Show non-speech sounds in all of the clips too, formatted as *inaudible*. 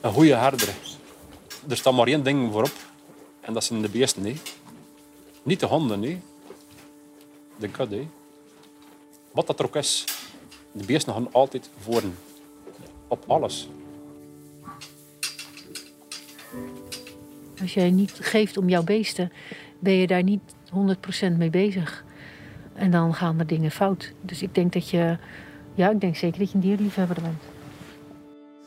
Een goede herder. Er staat maar één ding voorop. En dat zijn de beesten. Hè. Niet de honden. Hè. De kudde. Wat dat ook is. De beesten gaan altijd voor. Op alles. Als jij niet geeft om jouw beesten, ben je daar niet 100% mee bezig. En dan gaan er dingen fout. Dus ik denk dat je, ja, ik denk zeker dat je een dierliefhebber bent.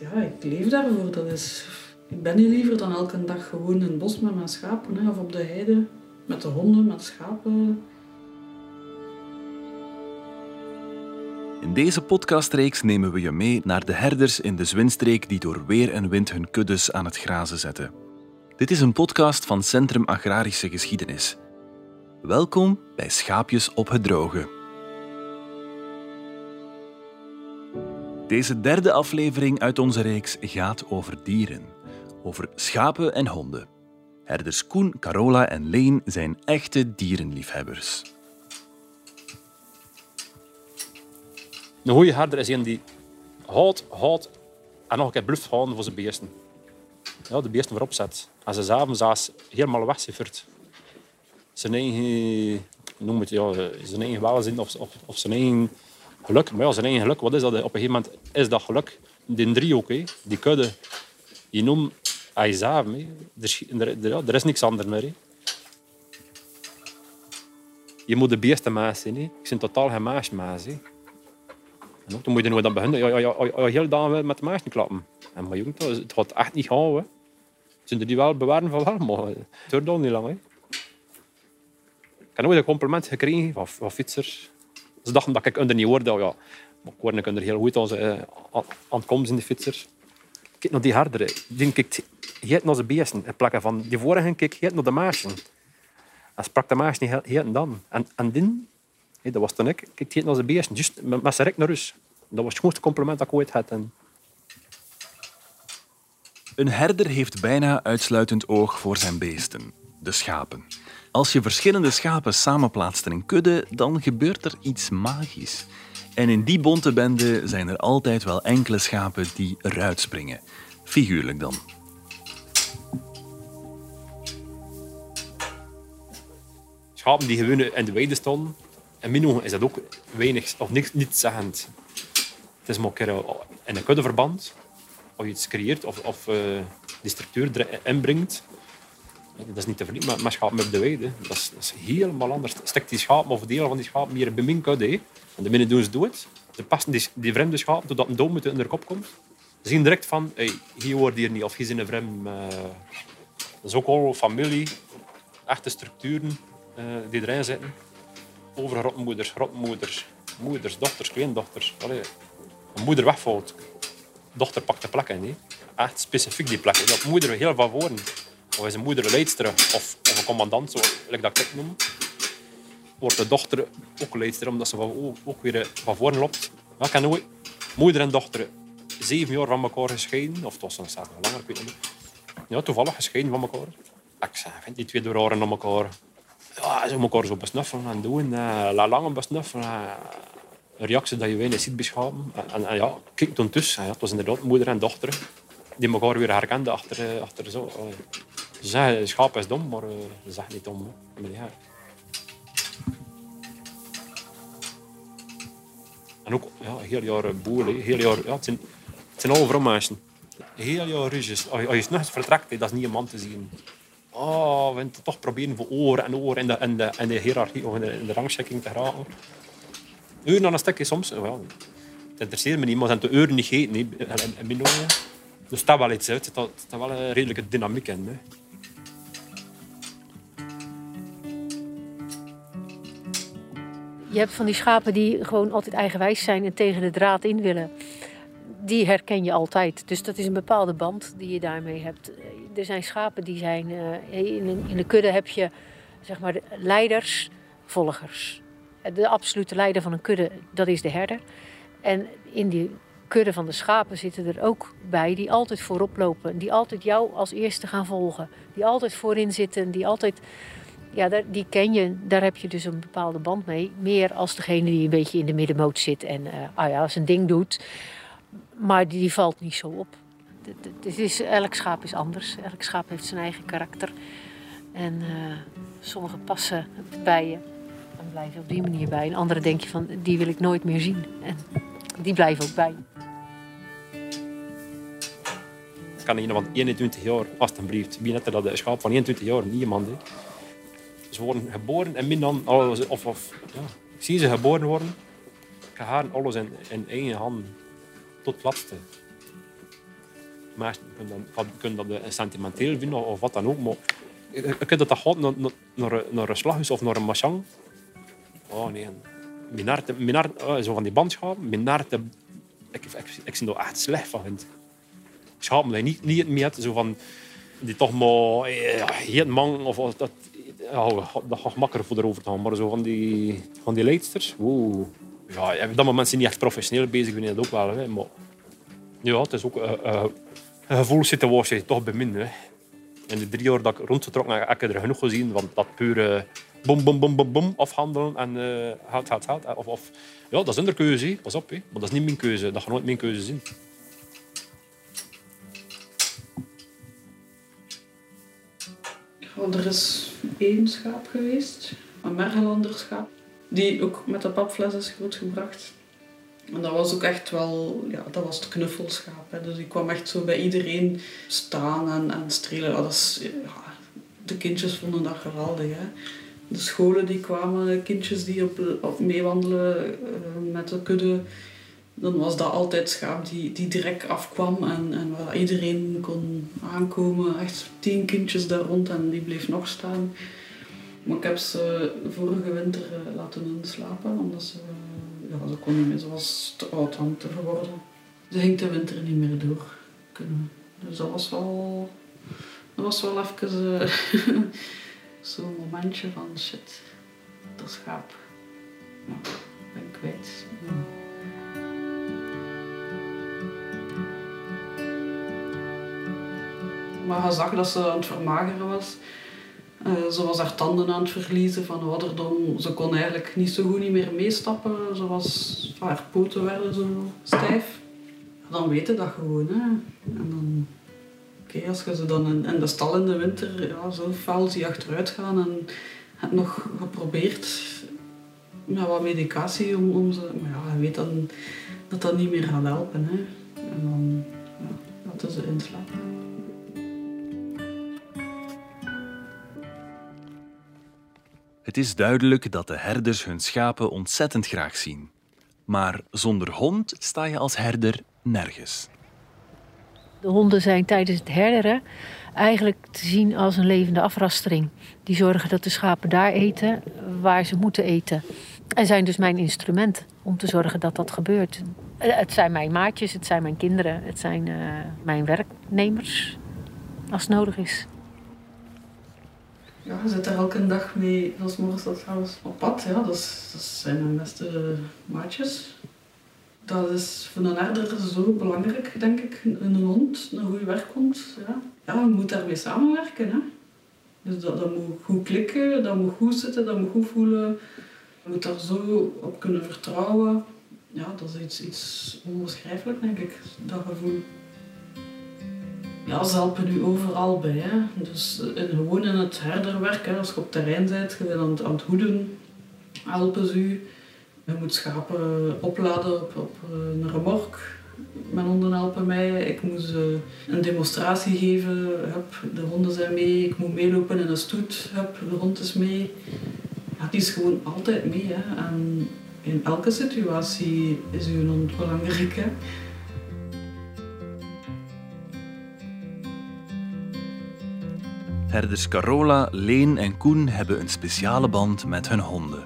Ja, ik leef daarvoor. Dat is, ik ben hier liever dan elke dag gewoon in het bos met mijn schapen. Of op de heide met de honden, met schapen. In deze podcastreeks nemen we je mee naar de herders in de Zwinstreek die door weer en wind hun kuddes aan het grazen zetten. Dit is een podcast van Centrum Agrarische Geschiedenis. Welkom bij Schaapjes op het Droge. Deze derde aflevering uit onze reeks gaat over dieren. Over schapen en honden. Herders Koen, Carola en Leen zijn echte dierenliefhebbers. Een goede herder is een die houdt, houdt en nog een keer bluft houden voor zijn beesten. Ja, de beesten voorop zet. En ze s'avonds helemaal wegcijfert. Zijn eigen, noem het, ja, zijn eigen welzijn of, of, of zijn eigen geluk. Maar ja, zijn eigen geluk, wat is dat? Op een gegeven moment is dat geluk. Die driehoek, hè, die kudde, je noemt hij zelf. hè. Er, er, is niks anders meer. Je moet de beesten maas zijn. Ik ben totaal geen maasmaas. En ook, dan moet je aan beginnen. Ja, ja, ja, heel dag met de maasje klappen. En maar jongen, het gaat echt niet gaan. Hè. Ze die wel bewaren van wel, maar het duurt dan niet lang. Hè. Ik heb nooit een compliment gekregen van, van fietsers. Ze dachten dat ik onder niet hoorde. Ja, maar ik hoorde er heel goed als, uh, zijn, de fietsers. Kijk naar die herderen. Die kijkt heel naar de beesten. In plaats van die vorige keek heel naar de maasje. En sprak de maasje niet dan. En, en die, hé, dat was toen ik, heel naar de beesten. Just met zijn rek naar rust. Dat was het grootste compliment dat ik ooit had. En, Een herder heeft bijna uitsluitend oog voor zijn beesten, de schapen. Als je verschillende schapen samenplaatst in een kudde, dan gebeurt er iets magisch. En in die bonte bende zijn er altijd wel enkele schapen die eruit springen. Figuurlijk dan. schapen die gewoon in de weide stonden. In mijn ogen is dat ook weinig of niks, niet zeggend. Het is maar een keer in een kuddeverband. Of je iets creëert of, of uh, die structuur erin brengt. Dat is niet te vergelijken met, met de weide. Dat is, dat is helemaal anders. Stek die schapen of delen van die schapen hier bij mijn kudde. hè. En de binnen doen ze doet. De passen die, vreemde schapen totdat een doom in de kop komt. Ze zien direct van, hey, hier hoort hier niet of hier zijn een vreemd. Uh, dat is ook al familie, echte structuren uh, die erin zitten. Over rotmoeders, moeders, dochters, kleindochters. Allee, een moeder wegvalt, dochter pakt de plek in. Echt specifiek die plek. Dat moeder heel van woorden. Of is een moeder een leidster of, of een commandant, zo, like dat ik noem. Wordt de dochter ook leidster, omdat ze van, ook weer van voren loopt. Ja, ik ken nooit moeder en dochter zeven jaar van elkaar gescheiden. Of het was nog langer, ik weet niet. Ja, toevallig gescheiden van elkaar. Ik zei, vind die twee doorhoren om elkaar. Ja, ze elkaar zo besnuffelen en doen. Uh, la lange besnuffelen. Uh, een reactie dat je weinig ziet beschamen. En, en, en ja, kijk toen tussen. Ja, het was inderdaad moeder en dochter die elkaar weer herkenden achter, achter zo. Ze zeggen, schaap is dom, maar uh, ze zeggen niet dom. Maar. En ook ja, heel jaar boel, heel jaar, ja, het zijn, het zijn alle vrouwmeisjes. Heel jaar ruzies. Als je, je nog eens vertrekt, dat is niet een man te zien. Oh, we moeten toch proberen voor oren en oren in de, in de, de hiërarchie of in de, in de rangschikking te geraken. Uren aan een stukje soms. Well, het interesseert me niet, maar ze de uren niet gegeten. Dus staat wel iets uit. Er staat wel een redelijke dynamiek in. Hè. Je hebt van die schapen die gewoon altijd eigenwijs zijn en tegen de draad in willen. Die herken je altijd. Dus dat is een bepaalde band die je daarmee hebt. Er zijn schapen die zijn... Een, in de kudde heb je zeg maar leiders, volgers. De absolute leider van een kudde, dat is de herder. En in die kudde van de schapen zitten er ook bij die altijd voorop lopen. Die altijd jou als eerste gaan volgen. Die altijd voorin zitten. Die altijd... Ja, die ken je. Daar heb je dus een bepaalde band mee. Meer als degene die een beetje in de middenmoot zit en uh, ah ja, zijn ding doet. Maar die, valt niet zo op. Het- is, elk schaap is anders. Elk schaap heeft zijn eigen karakter. En eh, sommige passen bij je en blijven op die manier bij. En andere denk je van, die wil ik nooit meer zien. En die blijven ook bij. Kan een van 21 jaar, alstublieft. Wie net dat een schaap van 21 jaar, niemand. Ze worden geboren en min dan, alles- of, of ja, zie ze geboren worden. Haar alles in, in eigen hand tot het laatste. Maar je dat, dat eh, sentimenteel vinden of wat dan ook, maar je, kunt dat dat naar, naar, een- slaghuis of naar een machang. Oh nee. Mijn hart, oh, zo van die bandschapen, mijn hart, ik, ik, ik, zie er echt slecht van. vind schapen die niet, niet meer van die toch maar eh, geen man of dat, ja, dat gaat makkelijker voor erover te gaan, maar zo van die, van die leidsters, oeh. Ja, dat moment zijn niet echt professioneel bezig, ik dat ook wel, hè, maar ja, het is ook eh, eh, een gevoelssituatie, toch beminnen. In de drie jaar dat ik rondgetrokken heb, heb ik er genoeg gezien, want dat pure bom, bom, bom, bom, bom afhandelen en geld. Of, of, ja, dat is hun keuze, pas op, hè. maar dat is niet mijn keuze, dat gaat nooit mijn keuze zijn. Oh, er is één schaap geweest, een Mergelander schaap, die ook met de papfles is grootgebracht. En dat was ook echt wel, ja, dat was het knuffelschaap. Hè. Dus die kwam echt zo bij iedereen staan en, en strelen. Ja, dat is, de kindjes vonden dat geweldig. Hè. De scholen die kwamen, kindjes die op, op meewandelen eh, met de kudde, dan was dat altijd schaap die, die direct afkwam en, en waar iedereen kon aankomen. Echt tien kindjes daar rond en die bleef nog staan. Maar ik heb ze vorige winter eh, laten inslapen, omdat ze, eh, ja, ze kon niet meer. Ze was te oud om te geworden. Ze ging de winter niet meer door kunnen. Dus dat was wel, dat was wel even eh, *laughs* zo'n momentje van shit, dat schaap. Ja, ben ik kwijt. Maar je zag dat ze aan het vermageren was. Eh, ze was haar tanden aan het verliezen van ouderdom. Ze kon eigenlijk niet zo goed niet meer meestappen. Ze was, haar poten werden zo stijf. Dan weet je dat gewoon. Hè. En dan, oké, als je ze dan in, de stal in de winter ja, zo fel zie achteruit gaan en het nog geprobeerd met wat medicatie om, om ze... Maar ja, weet dan dat dat niet meer gaat helpen. Hè. En dan ja, laten ze inslapen. Het is duidelijk dat de herders hun schapen ontzettend graag zien. Maar zonder hond sta je als herder nergens. De honden zijn tijdens het herderen eigenlijk te zien als een levende afrastering. Die zorgen dat de schapen daar eten waar ze moeten eten. En zijn dus mijn instrument om te zorgen dat dat gebeurt. Eh, Het zijn mijn maatjes, het zijn mijn kinderen, het zijn eh, mijn werknemers als nodig is. Ja, je zit er elke dag mee, zoals morgens dat trouwens, op pad. Ja, dat, zijn mijn beste maatjes. Dat is voor een herder zo belangrijk, denk ik. Een hond, een goede werkhond. Ja. ja, je moet daarmee samenwerken. Hè. Dus dat, dat moet goed klikken, dat moet goed zitten, dat moet goed voelen. Je moet daar zo op kunnen vertrouwen. Ja, dat is iets, iets onbeschrijfelijk, denk ik, dat gevoel. Ja, ze helpen u overal bij. Hè. Dus in, gewoon in het herderwerk, hè. als je op terrein bent, je bent aan het, het hoeden, helpen ze u. Je moet schapen opladen op, op eh, een remork. Mijn honden helpen mij. Ik moet ze een demonstratie geven. Hup, de honden zijn mee. Ik moet meelopen in een stoet. Hup, de hond is mee. Ja, die is gewoon altijd mee. Hè. En in elke situatie is uw hond belangrijk. Hè. Herders Carola, Leen en Koen hebben een speciale band met hun honden.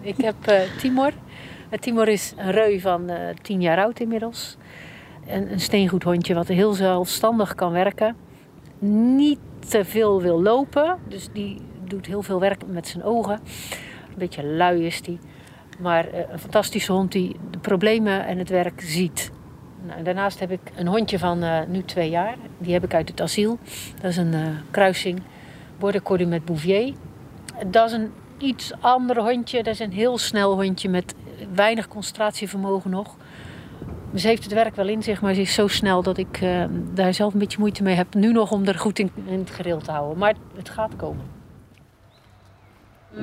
Ik heb eh, Timor. Eh, Timor is een reu van eh, tien jaar oud inmiddels. Een, een steengoed hondje wat heel zelfstandig kan werken. Niet te veel wil lopen. Dus die doet heel veel werk met zijn ogen. Een beetje lui is die. Maar een fantastische hond die de problemen en het werk ziet. Nou, daarnaast heb ik een hondje van eh, nu twee jaar. Die heb ik uit het asiel. Dat is een eh, kruising border collie met bouvier. Dat is een iets ander hondje. Dat is een heel snel hondje met weinig concentratievermogen nog. Ze heeft het werk wel in zich, maar ze is zo snel dat ik uh, daar zelf een beetje moeite mee heb. Nu nog om er goed in, in het gereel te houden. Maar het gaat komen.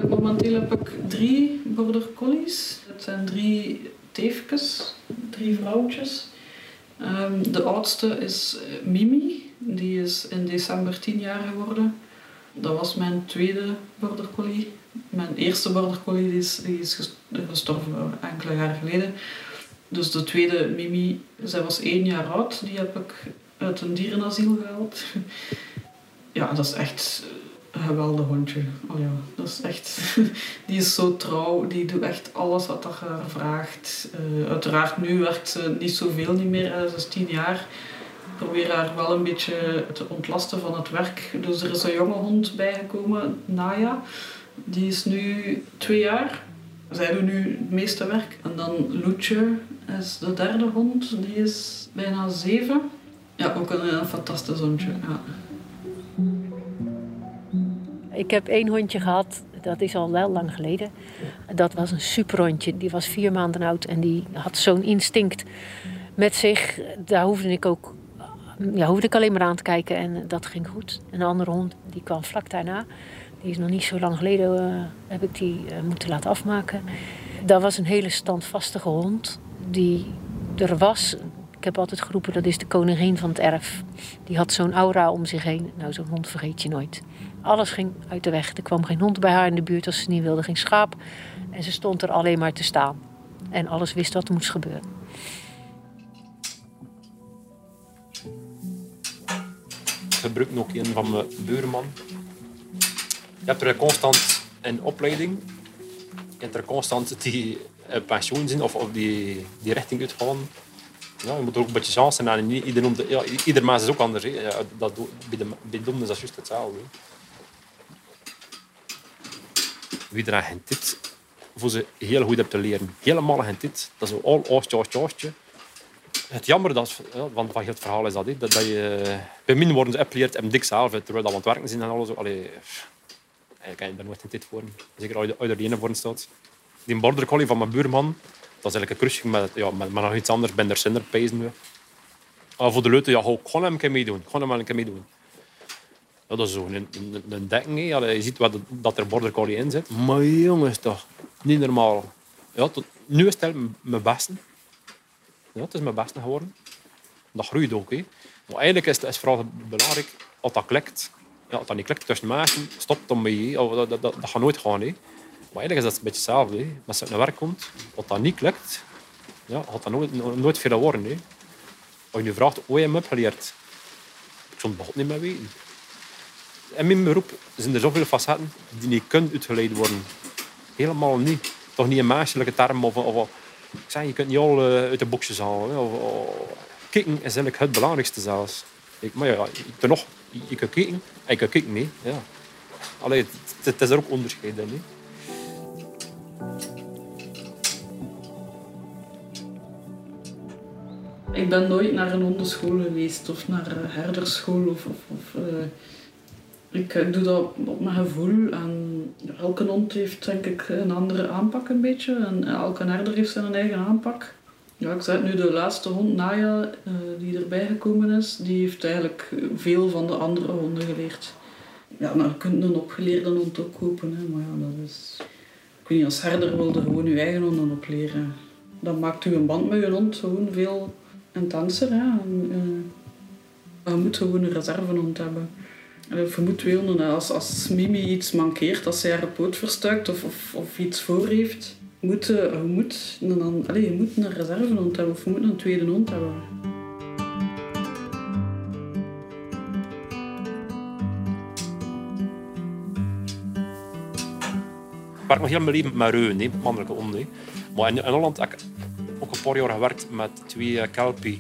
Momenteel heb ik drie border collies. Het zijn drie teefjes, drie vrouwtjes. Um, de oudste is Mimi. Die is in december tien jaar geworden. Dat was mijn tweede border collie. Mijn eerste border collie is, die is gestorven enkele jaren geleden. Dus de tweede, Mimi, zij was één jaar oud. Die heb ik uit een dierenasiel gehaald. *laughs* Ja, dat is echt een geweldig hondje. Oh ja, dat is echt... *laughs* Die is zo trouw. Die doet echt alles wat je haar vraagt. Uh, uiteraard, nu werkt ze niet zoveel niet meer. Ze is tien jaar. Ik probeer haar wel een beetje te ontlasten van het werk. Dus er is een jonge hond bijgekomen, Naya. Die is nu twee jaar. Zij doen nu het meeste werk. En dan Loetje is de derde hond. Die is bijna zeven. Ja, ook een, een fantastisch hondje. Ja. Ik heb één hondje gehad, dat is al wel lang geleden. Dat was een superhondje. Die was vier maanden oud en die had zo'n instinct met zich. Daar hoefde ik ook ja, hoefde ik alleen maar aan te kijken en dat ging goed. Een andere hond die kwam vlak daarna. Die is nog niet zo lang geleden, uh, heb ik die uh, moeten laten afmaken. Dat was een hele standvastige hond die er was. Ik heb altijd geroepen, dat is de koningin van het erf. Die had zo'n aura om zich heen. Nou, zo'n hond vergeet je nooit. Alles ging uit de weg. Er kwam geen hond bij haar in de buurt als ze niet wilde. Geen schaap. En ze stond er alleen maar te staan. En alles wist wat er moest gebeuren. Ik gebruik nog een van mijn buurman. Je hebt er constant een opleiding. Je hebt er constant die pensioen zijn of, of die, die richting uitgaan. Ja, je moet er ook een beetje chance hebben. Niet ieder, ja, ieder is ook anders. Dat, bij de is dat juist hetzelfde. Wie er geen dit voor ze heel goed hebt te leren. Helemaal geen dit. Dat is al oostje, oostje, oostje. Het jammer dat, want van het verhaal is dat, dat, dat je bij min worden ze en dik zelf, terwijl dat aan het werken zijn en alles. Allee, eigenlijk kan je daar nooit geen dit voor. Zeker als je uit de voor staat. Die border collie van mijn buurman, dat is eigenlijk een kruising met, ja, met, nog iets anders. Ben er zinder pezen. Maar voor de leuten, ja, ik ga hem een keer meedoen. Ga hem een keer meedoen. Dat is zo een, een, een dekking. je ziet wat, dat er border collie in zit. Maar jongens, toch. Niet normaal. Ja, tot, nu is het mijn beste. Ja, het is mijn beste geworden. Dat groeit ook. Hè. Maar eigenlijk is het is vooral belangrijk als dat klikt. Ja, als dat niet klikt tussen mensen, stop dan mee. Dat, dat, dat, dat, gaat nooit gaan. Hè. Maar eigenlijk is dat een beetje hetzelfde. Hè. Als het naar werk komt, als dat niet klikt, ja, gaat dat nooit, nooit veel worden. Hè. Als je nu vraagt hoe je hem hebt geleerd, ik zou het niet meer weten. In mijn beroep zijn er zoveel facetten die niet kunnen uitgeleid worden. Helemaal niet. Toch niet een menselijke term of, of ik zeg, je kunt niet al uh, uit de boxjes halen. Of, is eigenlijk het belangrijkste zelfs. Ik, maar ja, je, nog, je, kunt kicken en je kunt kicken niet. Ja. Allee, het, is er ook onderscheid in. Ik ben nooit naar een hondenschool geweest of naar herderschool. Of, of, uh, ik, ik, doe dat op mijn gevoel. En elke hond heeft denk ik een andere aanpak een beetje. En elke herder heeft zijn eigen aanpak. Ja, ik zeg nu, de laatste hond, Naya, uh, die erbij gekomen is, die heeft eigenlijk veel van de andere honden geleerd. Ja, nou, je kunt een opgeleerde hond ook kopen, hè, maar ja, dat is... Ik weet niet, als herder wilde gewoon je eigen honden opleren. Dan maakt u een band met je hond gewoon veel intenser. Hè. En, uh, je moet gewoon een reservehond hebben. Twee honden, als, als Mimi iets mankeert, als zij haar poot verstuikt of, of, of iets voor heeft, moet, je, moet, dan, allez, je moet een reservehond hebben of je moet een tweede hond hebben. Ik werk nog heel mijn leven met reun, mannelijke honden. Maar in, Holland heb ik ook een paar jaar gewerkt met twee kelpie,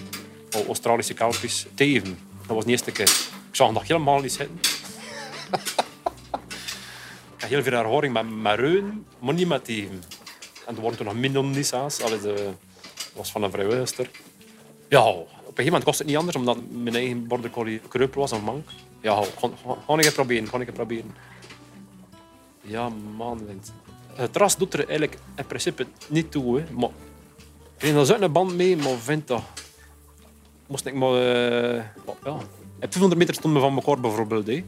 Australische kelpies, teven. Dat was de eerste keer. Ik zag nog helemaal niet zitten. ik heb heel veel ervaring met, reun, maar niet met teven. En er worden nog minder Nissa's. Dat was van een vrijwilligster. Ja, op een gegeven moment kost het niet anders, omdat mijn eigen border collie kreupel was of mank. Ja, ga ik proberen, ga ik proberen. Ja, man. Het ras doet er eigenlijk in principe niet toe, maar kreeg daar zo'n band mee, maar vind dat... Moest ik maar... ja. Op 200 meter stonden we van elkaar bijvoorbeeld. Hè.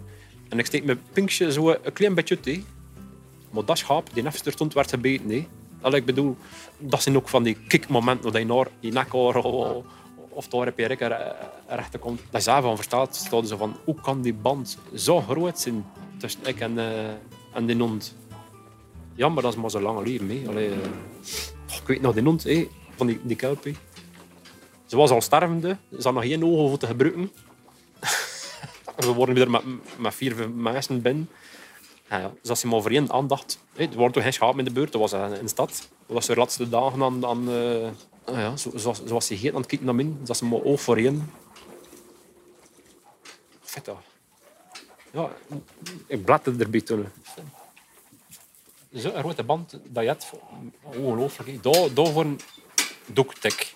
En ik steek mijn pinkje zo een klein beetje uit. Maar dat schaap, die er stond, werd gebeten. Allee, ik bedoel, dat zijn ook van die kickmomenten dat je naar je nek hoor, of, daar heb je recht rechter komt. Dat je zelf van verstaat, staat ze van, hoe kan die band zo groot zijn tussen ik en, eh, en die hond? Ja, maar dat is maar zo lang leven. Hè. Eh, ik weet nog, die hond van die, die kelp. Ze was al stervende, ze had nog geen ogen voor te gebruiken. We worden weer met, met vier mensen binnen. Ja, ja. Dus als je maar voor één aandacht... Hè, er wordt toch geen schaap in de buurt, dat was in de stad. Dat was de laatste dagen aan... aan eh, ah ja, zo, zoals, zoals ze gegeten aan het kijken naar min. Dus als ze maar oog voor één... Vet dat. Ja, ik blatte erbij toen. Zo'n grote band dat je hebt, ongelooflijk. Daar, daarvoor doe ik tik.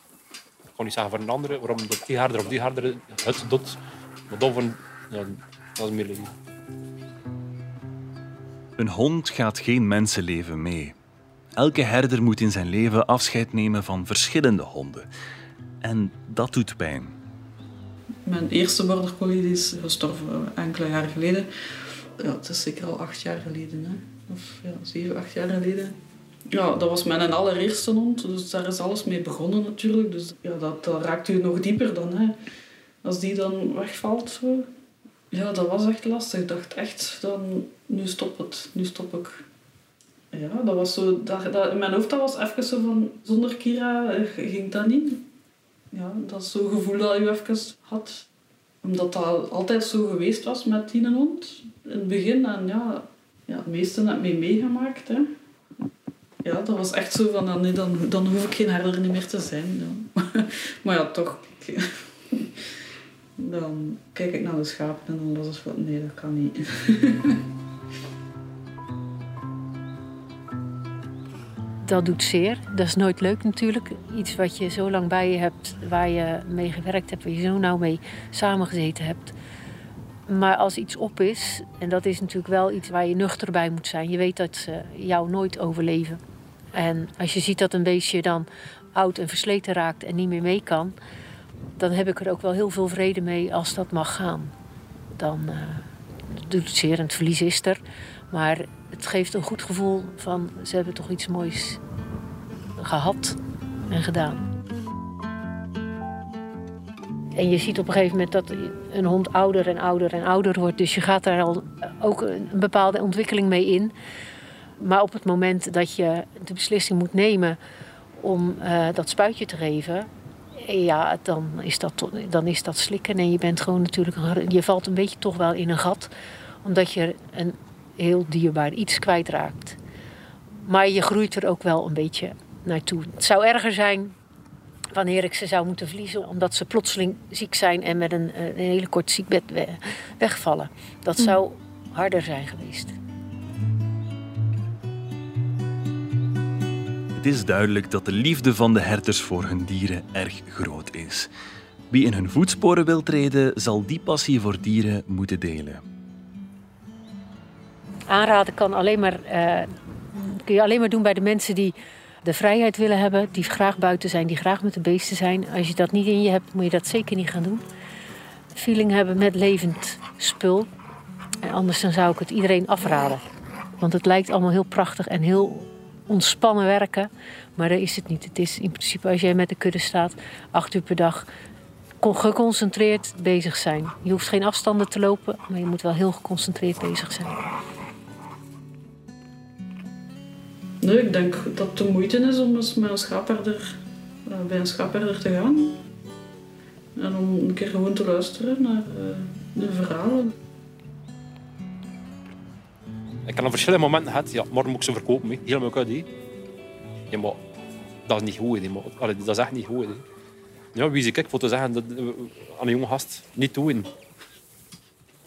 Ik kan niet zeggen voor een andere, waarom dat die harder of die harder het doet. Maar daarvoor, ja, dat is meer lief. Een hond gaat geen mensenleven mee. Elke herder moet in zijn leven afscheid nemen van verschillende honden. En dat doet pijn. Mijn eerste border collie is gestorven enkele jaren geleden. Ja, het is zeker al acht jaar geleden. Hè. Of ja, zeven, acht jaar geleden. Ja, dat was mijn allereerste hond. Dus daar is alles mee begonnen natuurlijk. Dus ja, dat, dat raakt u nog dieper dan. Hè. Als die dan wegvalt. Zo. Ja, dat was echt lastig. Ik dacht echt, dan, nu stop het. Nu stop ik. Ja, dat was zo... Dat, dat, in mijn hoofd dat was even zo van... Zonder Kira eh, ging dat niet. Ja, dat is zo'n gevoel dat je even had. Omdat dat altijd zo geweest was met die hond. In het begin. En ja, ja het meeste heb ik mee meegemaakt. Hè. Ja, dat was echt zo van... Nee, dan, dan hoef ik geen herder niet meer te zijn. Ja. *laughs* maar ja, toch. Dan kijk ik naar de schapen en dan was het van... Nee, dat kan niet. *laughs* Dat doet zeer. Dat is nooit leuk natuurlijk. Iets wat je zo lang bij je hebt, waar je mee gewerkt hebt, waar je zo nauw mee samengezeten hebt. Maar als iets op is, en dat is natuurlijk wel iets waar je nuchter bij moet zijn. Je weet dat ze jou nooit overleven. En als je ziet dat een beestje dan oud en versleten raakt en niet meer mee kan, dan heb ik er ook wel heel veel vrede mee als dat mag gaan. Dan eh, doet het zeer en het verlies is er. Maar het geeft een goed gevoel van ze hebben toch iets moois gehad en gedaan. En je ziet op een gegeven moment dat een hond ouder en ouder en ouder wordt. Dus je gaat daar al ook een bepaalde ontwikkeling mee in. Maar op het moment dat je de beslissing moet nemen om eh, dat spuitje te geven, ja, dan is, dat, dan is dat slikken. En je bent gewoon natuurlijk, je valt een beetje toch wel in een gat, omdat je een heel dierbaar iets kwijtraakt. Maar je groeit er ook wel een beetje naartoe. Het zou erger zijn wanneer ik ze zou moeten verliezen, omdat ze plotseling ziek zijn en met een, eh, een hele kort ziekbed we- wegvallen. Dat zou harder zijn geweest. Het is duidelijk dat de liefde van de herders voor hun dieren erg groot is. Wie in hun voetsporen wil treden, zal die passie voor dieren moeten delen. Aanraden kan alleen maar, eh, kun je alleen maar doen bij de mensen die de vrijheid willen hebben, die graag buiten zijn, die graag met de beesten zijn. Als je dat niet in je hebt, moet je dat zeker niet gaan doen. Feeling hebben met levend spul. En anders dan zou ik het iedereen afraden. Want het lijkt allemaal heel prachtig en heel ontspannen werken. Maar dat is het niet. Het is in principe als jij met de kudde staat, acht uur per dag, con- geconcentreerd bezig zijn. Je hoeft geen afstanden te lopen, maar je moet wel heel geconcentreerd bezig zijn. Ik denk dat het de moeite is om eens eh, bij een schaapherder te gaan. En om een keer gewoon te luisteren naar eh, de verhalen. Ik heb aan verschillende momenten gehad, ja, morgen moet ik ze verkopen. Hè. Helemaal kut, hè. Ja, maar dat is niet goed. Allee, dat is echt niet goed. Hè. Ja, wie ik voor te zeggen dat, eh, aan een jonge gast niet doen.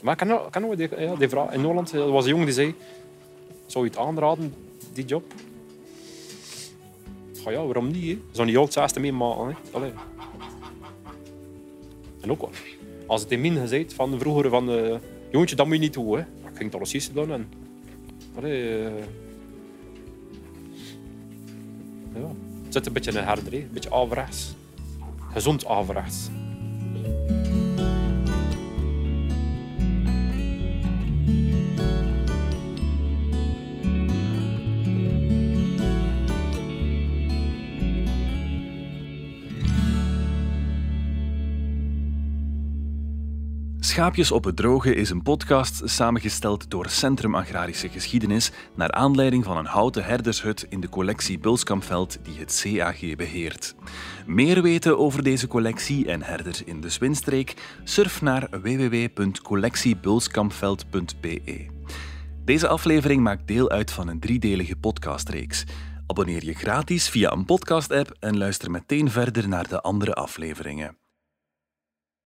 Maar ik kan, kan ook die, ja, die vraag. In Holland er was een jongen die zei: Zou je het aanraden, die job? Ja, ja waarom niet? Hè? Zou niet al het zesde meemaken. En ook als het in min gezegd van vroeger van eh, jongetje, dat moet je niet doen. Hè? Ik ging het alles juist doen. En, allee, ja. Het zit een beetje in een een beetje averechts. Gezond averechts. Schaapjes op het Droge is een podcast samengesteld door Centrum Agrarische Geschiedenis naar aanleiding van een houten herdershut in de collectie Bulskampveld die het CAG beheert. Meer weten over deze collectie en herders in de Zwinstreek? Surf naar www.collectiebulskampveld.be. Deze aflevering maakt deel uit van een driedelige podcastreeks. Abonneer je gratis via een podcast-app en luister meteen verder naar de andere afleveringen.